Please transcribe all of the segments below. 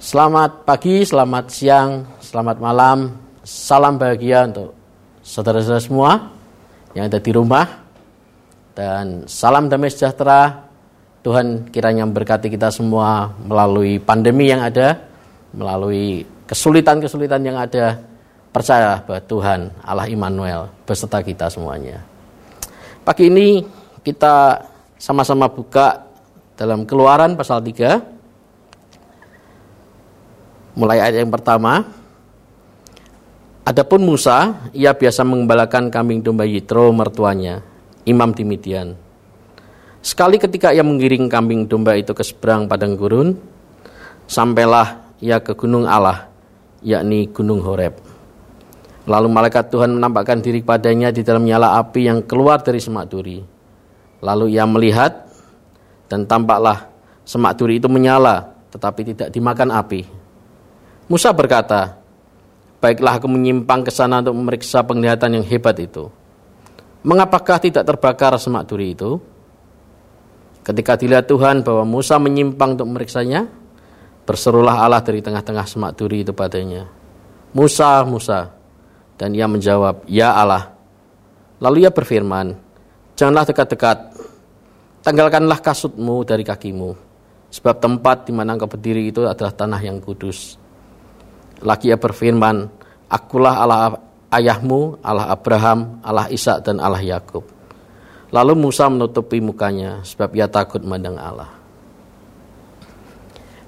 Selamat pagi, selamat siang, selamat malam, salam bahagia untuk saudara-saudara semua yang ada di rumah dan salam damai sejahtera. Tuhan kiranya memberkati kita semua melalui pandemi yang ada, melalui kesulitan-kesulitan yang ada. Percaya bahwa Tuhan Allah Immanuel beserta kita semuanya. Pagi ini kita sama-sama buka dalam Keluaran pasal 3 mulai ayat yang pertama. Adapun Musa, ia biasa mengembalakan kambing domba Yitro mertuanya, imam di Midian. Sekali ketika ia mengiring kambing domba itu ke seberang padang gurun, sampailah ia ke gunung Allah, yakni gunung Horeb. Lalu malaikat Tuhan menampakkan diri padanya di dalam nyala api yang keluar dari semak duri. Lalu ia melihat dan tampaklah semak duri itu menyala tetapi tidak dimakan api. Musa berkata, Baiklah aku menyimpang ke sana untuk memeriksa penglihatan yang hebat itu. Mengapakah tidak terbakar semak duri itu? Ketika dilihat Tuhan bahwa Musa menyimpang untuk memeriksanya, berserulah Allah dari tengah-tengah semak duri itu padanya. Musa, Musa, dan ia menjawab, Ya Allah. Lalu ia berfirman, Janganlah dekat-dekat, tanggalkanlah kasutmu dari kakimu, sebab tempat di mana engkau berdiri itu adalah tanah yang kudus. Lagi ia berfirman, Akulah Allah ayahmu, Allah Abraham, Allah Ishak dan Allah Yakub. Lalu Musa menutupi mukanya sebab ia takut memandang Allah.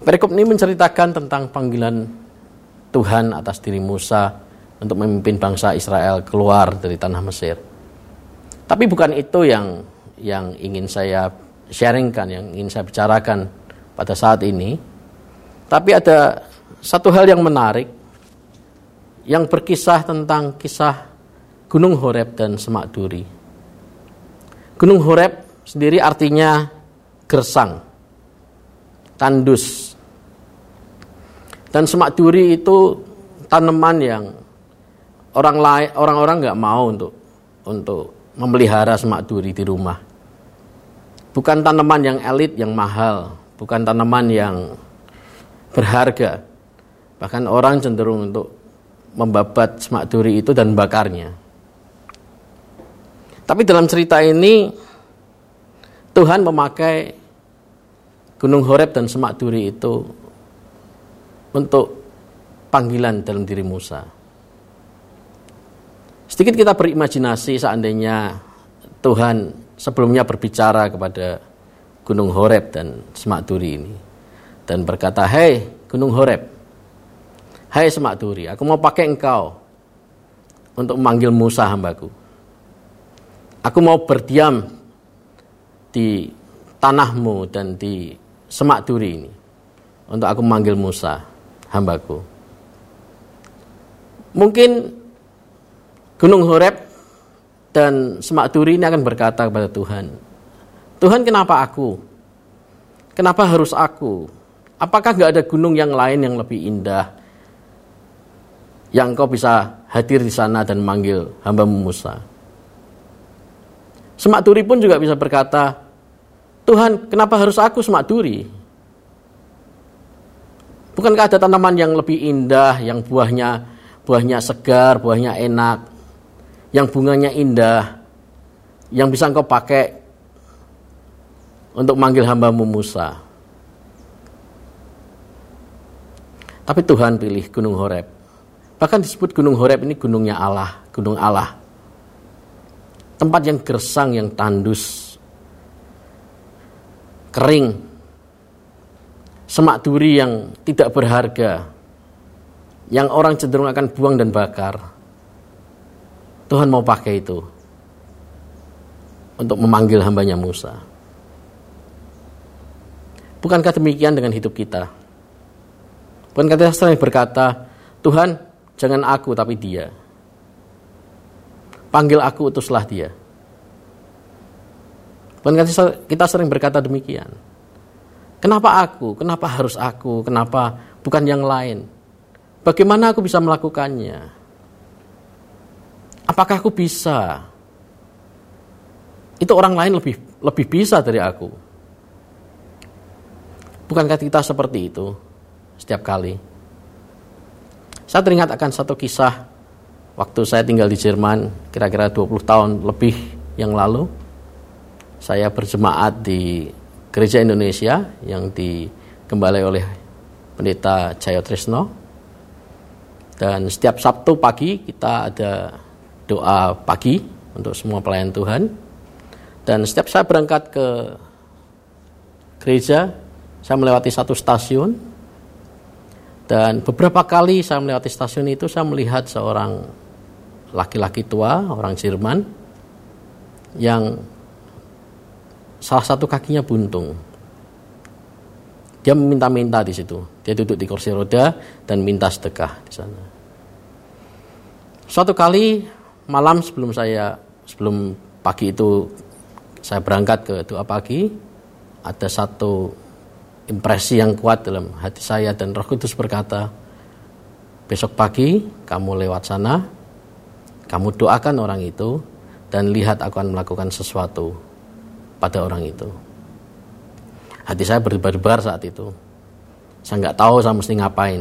Perikop ini menceritakan tentang panggilan Tuhan atas diri Musa untuk memimpin bangsa Israel keluar dari tanah Mesir. Tapi bukan itu yang yang ingin saya sharingkan, yang ingin saya bicarakan pada saat ini. Tapi ada satu hal yang menarik yang berkisah tentang kisah Gunung Horeb dan Semak Duri. Gunung Horeb sendiri artinya gersang, tandus. Dan Semak Duri itu tanaman yang orang lain orang-orang nggak mau untuk untuk memelihara semak duri di rumah. Bukan tanaman yang elit yang mahal, bukan tanaman yang berharga. Bahkan orang cenderung untuk membabat semak duri itu dan bakarnya. Tapi dalam cerita ini Tuhan memakai Gunung Horeb dan semak duri itu untuk panggilan dalam diri Musa. Sedikit kita berimajinasi seandainya Tuhan sebelumnya berbicara kepada Gunung Horeb dan Semak Duri ini. Dan berkata, Hei Gunung Horeb, Hai Semak Duri, aku mau pakai engkau untuk memanggil Musa hambaku. Aku mau berdiam di tanahmu dan di Semak Duri ini untuk aku memanggil Musa hambaku. Mungkin Gunung Horeb dan Semak Duri ini akan berkata kepada Tuhan, Tuhan kenapa aku? Kenapa harus aku? Apakah nggak ada gunung yang lain yang lebih indah? Yang kau bisa hadir di sana dan manggil hamba Musa. Semak Duri pun juga bisa berkata, Tuhan kenapa harus aku Semak Duri? Bukankah ada tanaman yang lebih indah, yang buahnya buahnya segar, buahnya enak, yang bunganya indah, yang bisa engkau pakai untuk manggil hambamu Musa. Tapi Tuhan pilih Gunung Horeb. Bahkan disebut Gunung Horeb ini gunungnya Allah, gunung Allah. Tempat yang gersang, yang tandus, kering, semak duri yang tidak berharga, yang orang cenderung akan buang dan bakar. Tuhan mau pakai itu untuk memanggil hambanya Musa. Bukankah demikian dengan hidup kita? Bukankah kita sering berkata, Tuhan jangan aku tapi dia. Panggil aku utuslah dia. Bukankah kita sering berkata demikian? Kenapa aku? Kenapa harus aku? Kenapa bukan yang lain? Bagaimana aku bisa melakukannya? Apakah aku bisa? Itu orang lain lebih lebih bisa dari aku. Bukankah kita seperti itu? setiap kali. Saya teringat akan satu kisah waktu saya tinggal di Jerman kira-kira 20 tahun lebih yang lalu. Saya berjemaat di gereja Indonesia yang dikembali oleh pendeta Jaya Trisno. Dan setiap Sabtu pagi kita ada doa pagi untuk semua pelayan Tuhan. Dan setiap saya berangkat ke gereja, saya melewati satu stasiun dan beberapa kali saya melewati stasiun itu saya melihat seorang laki-laki tua, orang Jerman yang salah satu kakinya buntung. Dia meminta-minta di situ. Dia duduk di kursi roda dan minta sedekah di sana. Suatu kali malam sebelum saya sebelum pagi itu saya berangkat ke doa pagi, ada satu impresi yang kuat dalam hati saya dan Roh Kudus berkata, besok pagi kamu lewat sana, kamu doakan orang itu dan lihat aku akan melakukan sesuatu pada orang itu. Hati saya berdebar-debar saat itu. Saya nggak tahu saya mesti ngapain.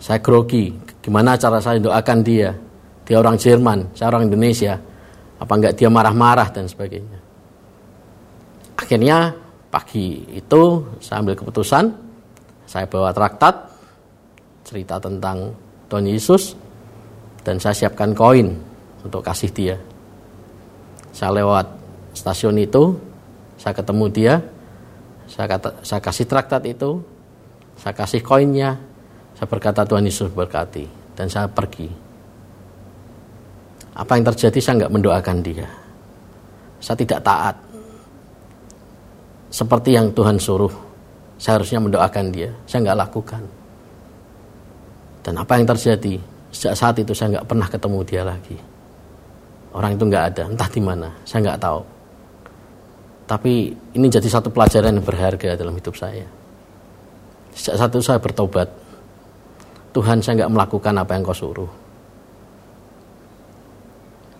Saya grogi. Gimana cara saya doakan dia? Dia orang Jerman, saya orang Indonesia. Apa nggak dia marah-marah dan sebagainya. Akhirnya Pagi itu saya ambil keputusan, saya bawa traktat cerita tentang Tuhan Yesus dan saya siapkan koin untuk kasih dia. Saya lewat stasiun itu, saya ketemu dia, saya, kata, saya kasih traktat itu, saya kasih koinnya, saya berkata Tuhan Yesus berkati, dan saya pergi. Apa yang terjadi saya nggak mendoakan dia. Saya tidak taat seperti yang Tuhan suruh. Saya harusnya mendoakan dia. Saya nggak lakukan. Dan apa yang terjadi? Sejak saat itu saya nggak pernah ketemu dia lagi. Orang itu nggak ada, entah di mana. Saya nggak tahu. Tapi ini jadi satu pelajaran yang berharga dalam hidup saya. Sejak saat itu saya bertobat. Tuhan saya nggak melakukan apa yang kau suruh.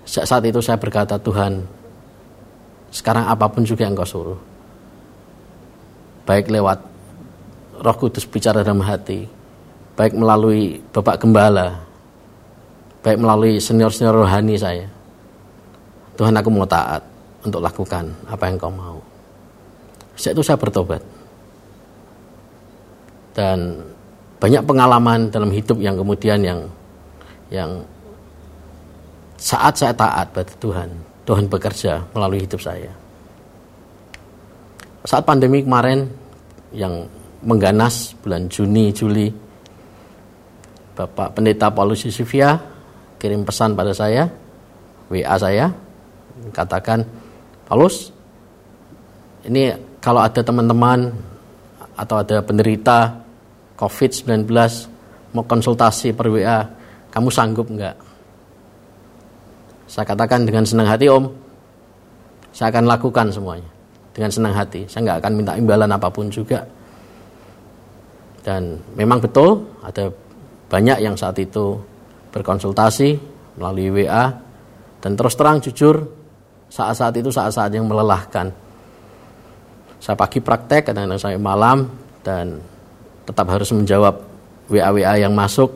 Sejak saat itu saya berkata Tuhan, sekarang apa pun juga yang kau suruh baik lewat Roh Kudus bicara dalam hati, baik melalui Bapak Gembala, baik melalui senior-senior rohani saya. Tuhan aku mau taat untuk lakukan apa yang kau mau. Sejak itu saya bertobat. Dan banyak pengalaman dalam hidup yang kemudian yang yang saat saya taat pada Tuhan, Tuhan bekerja melalui hidup saya saat pandemi kemarin yang mengganas bulan Juni Juli Bapak Pendeta Paulus Yusufia kirim pesan pada saya WA saya katakan Paulus ini kalau ada teman-teman atau ada penderita COVID-19 mau konsultasi per WA kamu sanggup enggak saya katakan dengan senang hati om saya akan lakukan semuanya dengan senang hati. Saya nggak akan minta imbalan apa pun juga. Dan memang betul ada banyak yang saat itu berkonsultasi melalui WA dan terus terang jujur saat-saat itu saat-saat yang melelahkan. Saya pagi praktek kadang-kadang saya malam dan tetap harus menjawab WA-WA yang masuk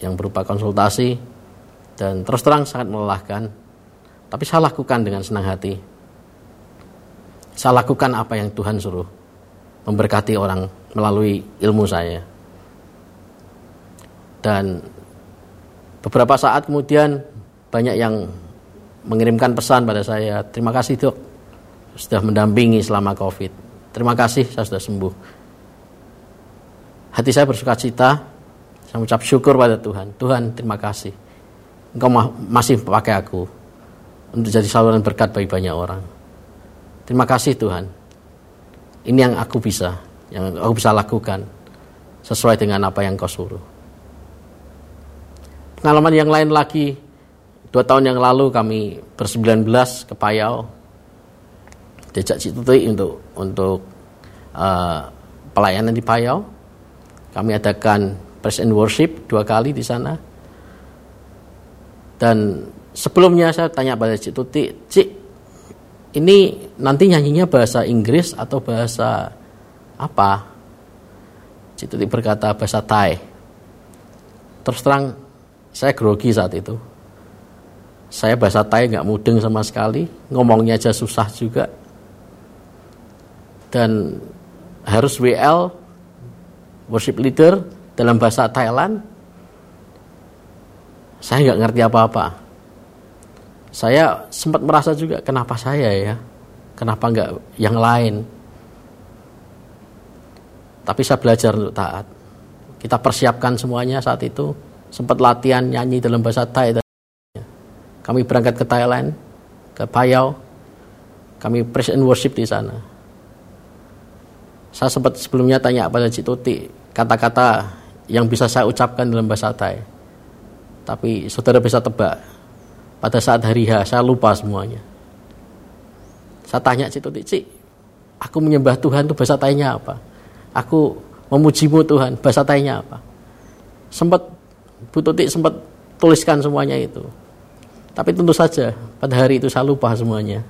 yang berupa konsultasi dan terus terang sangat melelahkan. Tapi saya lakukan dengan senang hati saya lakukan apa yang Tuhan suruh. Memberkati orang melalui ilmu saya. Dan beberapa saat kemudian banyak yang mengirimkan pesan pada saya, terima kasih dok, sudah mendampingi selama COVID. Terima kasih, saya sudah sembuh. Hati saya bersuka cita, saya mengucap syukur pada Tuhan. Tuhan, terima kasih. Engkau masih pakai aku untuk jadi saluran berkat bagi banyak orang. Terima kasih Tuhan. Ini yang aku bisa, yang aku bisa lakukan sesuai dengan apa yang kau suruh. Pengalaman yang lain lagi, dua tahun yang lalu kami bersembilan belas ke Payau, diajak Cituti untuk untuk uh, pelayanan di Payau. Kami adakan praise and worship dua kali di sana. Dan sebelumnya saya tanya pada Cik Tuti, Cik, ini nanti nyanyinya bahasa Inggris atau bahasa apa? Cituti berkata bahasa Thai. Terus terang, saya grogi saat itu. Saya bahasa Thai nggak mudeng sama sekali, ngomongnya aja susah juga. Dan harus WL, worship leader, dalam bahasa Thailand. Saya nggak ngerti apa-apa. Saya sempat merasa juga, kenapa saya ya? Kenapa nggak yang lain? Tapi saya belajar untuk taat. Kita persiapkan semuanya saat itu. Sempat latihan nyanyi dalam bahasa Thai. Kami berangkat ke Thailand, ke Payau. Kami praise and worship di sana. Saya sempat sebelumnya tanya pada Cituti kata-kata yang bisa saya ucapkan dalam bahasa Thai. Tapi saudara bisa tebak, pada saat hari H saya lupa semuanya. Saya tanya Cituti, Cik, aku menyembah Tuhan itu bahasa Thai-nya apa? Aku memujimu Tuhan, bahasa Thai-nya apa? Sempat Bu Tuti sempat tuliskan semuanya itu. Tapi tentu saja pada hari itu saya lupa semuanya.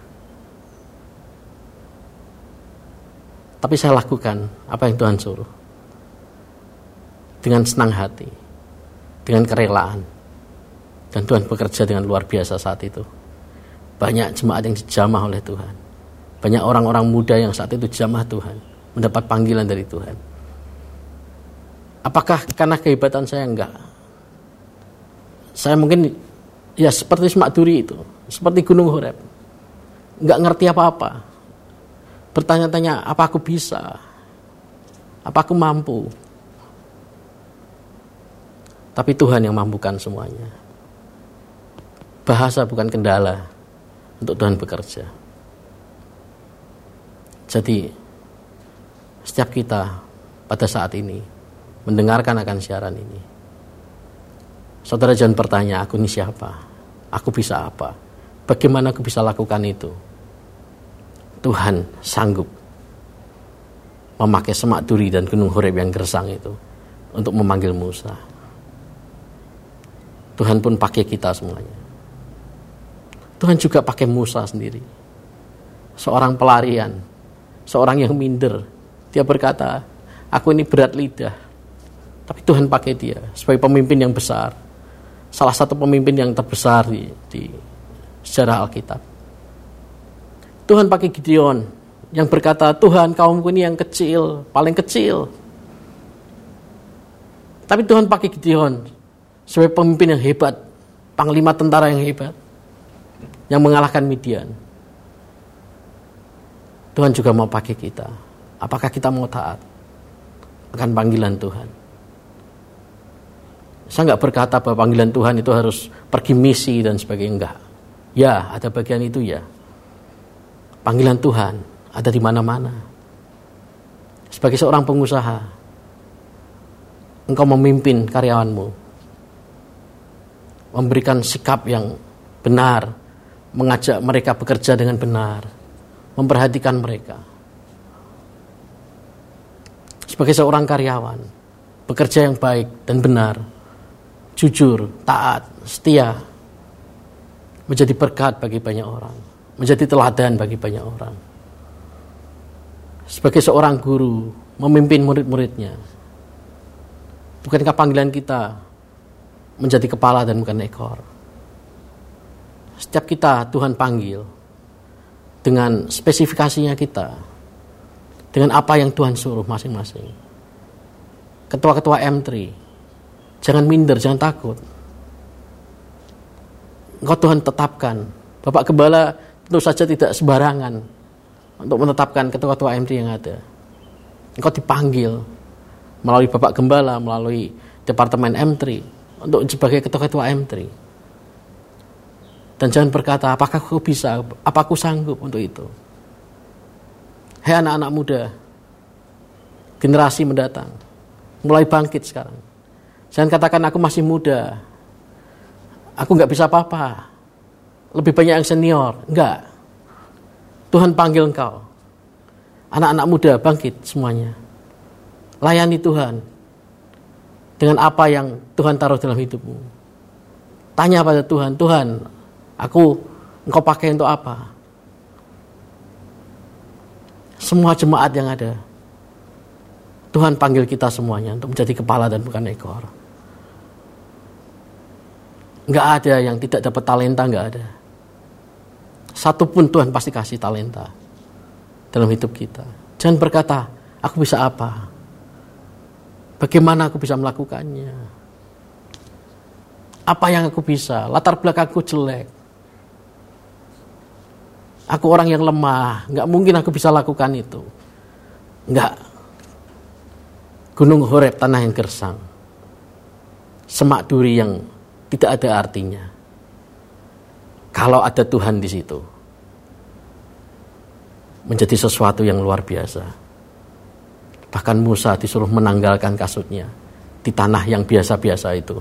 Tapi saya lakukan apa yang Tuhan suruh. Dengan senang hati. Dengan kerelaan. Dan Tuhan bekerja dengan luar biasa saat itu. Banyak jemaat yang dijamah oleh Tuhan. Banyak orang-orang muda yang saat itu jamah Tuhan. Mendapat panggilan dari Tuhan. Apakah karena kehebatan saya enggak? Saya mungkin ya seperti Semak Duri itu, seperti Gunung Horeb. Nggak ngerti apa-apa. Bertanya-tanya, apa aku bisa? Apa aku mampu? Tapi Tuhan yang mampukan semuanya. Bahasa bukan kendala untuk Tuhan bekerja. Jadi, setiap kita pada saat ini mendengarkan akan siaran ini, saudara jangan bertanya, aku ini siapa? Aku bisa apa? Bagaimana aku bisa lakukan itu? Tuhan sanggup memakai semak duri dan gunung Horeb yang gersang itu untuk memanggil Musa. Tuhan pun pakai kita semuanya. Tuhan juga pakai Musa sendiri. Seorang pelarian, seorang yang minder. Dia berkata, aku ini berat lidah. Tapi Tuhan pakai dia sebagai pemimpin yang besar salah satu pemimpin yang terbesar di, di sejarah Alkitab. Tuhan pakai Gideon yang berkata, Tuhan kaumku ini yang kecil, paling kecil. Tapi Tuhan pakai Gideon sebagai pemimpin yang hebat, panglima tentara yang hebat, yang mengalahkan Midian. Tuhan juga mau pakai kita. Apakah kita mau taat akan panggilan Tuhan? Saya nggak berkata bahwa panggilan Tuhan itu harus pergi misi dan sebagainya. Enggak. Ya, ada bagian itu ya. Panggilan Tuhan ada di mana-mana. Sebagai seorang pengusaha, engkau memimpin karyawanmu. Memberikan sikap yang benar, mengajak mereka bekerja dengan benar, memperhatikan mereka. Sebagai seorang karyawan, bekerja yang baik dan benar, jujur, taat, setia, menjadi berkat bagi banyak orang, menjadi teladan bagi banyak orang. Sebagai seorang guru, memimpin murid-muridnya. Bukankah panggilan kita menjadi kepala dan bukan ekor? Setiap kita Tuhan panggil dengan spesifikasinya kita, dengan apa yang Tuhan suruh masing-masing. Ketua-ketua M3, Jangan minder, jangan takut. Engkau Tuhan tetapkan. Bapak Gembala tentu saja tidak sembarangan untuk menetapkan ketua-ketua MT yang ada. Engkau dipanggil melalui Bapak Gembala, melalui Departemen M3 untuk sebagai ketua-ketua M3. Dan jangan berkata, apakah aku bisa, apa aku sanggup untuk itu. Hei anak-anak muda, generasi mendatang, mulai bangkit sekarang Jangan katakan aku masih muda. Aku nggak bisa apa-apa. Lebih banyak yang senior. Enggak. Tuhan panggil engkau. Anak-anak muda bangkit semuanya. Layani Tuhan. Dengan apa yang Tuhan taruh dalam hidupmu. Tanya pada Tuhan, Tuhan, aku engkau pakai untuk apa? Semua jemaat yang ada. Tuhan panggil kita semuanya untuk menjadi kepala dan bukan ekor. Nggak ada yang tidak dapat talenta, nggak ada. Satu pun Tuhan pasti kasih talenta dalam hidup kita. Jangan berkata, aku bisa apa? Bagaimana aku bisa melakukannya? Apa yang aku bisa? Latar belakangku jelek. Aku orang yang lemah, nggak mungkin aku bisa lakukan itu. Nggak, Gunung Horeb tanah yang gersang. Semak duri yang tidak ada artinya. Kalau ada Tuhan di situ. Menjadi sesuatu yang luar biasa. Bahkan Musa disuruh menanggalkan kasutnya di tanah yang biasa-biasa itu.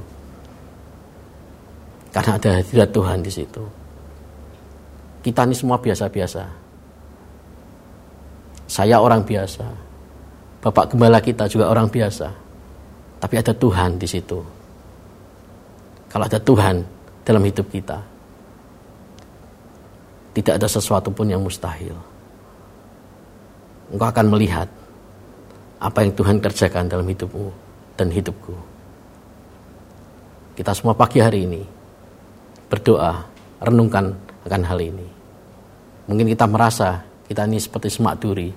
Karena ada hadirat Tuhan di situ. Kita ini semua biasa-biasa. Saya orang biasa Bapak gembala kita juga orang biasa. Tapi ada Tuhan di situ. Kalau ada Tuhan dalam hidup kita, tidak ada sesuatu pun yang mustahil. Engkau akan melihat apa yang Tuhan kerjakan dalam hidupmu dan hidupku. Kita semua pagi hari ini berdoa, renungkan akan hal ini. Mungkin kita merasa kita ini seperti semak duri,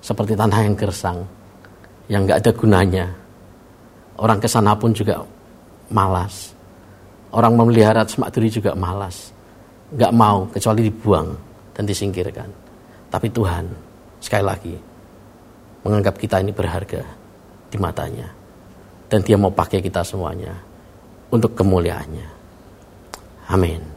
seperti tanah yang gersang, yang nggak ada gunanya. Orang ke sana pun juga malas. Orang memelihara semak duri juga malas. Nggak mau kecuali dibuang dan disingkirkan. Tapi Tuhan sekali lagi menganggap kita ini berharga di matanya. Dan dia mau pakai kita semuanya untuk kemuliaannya. Amin.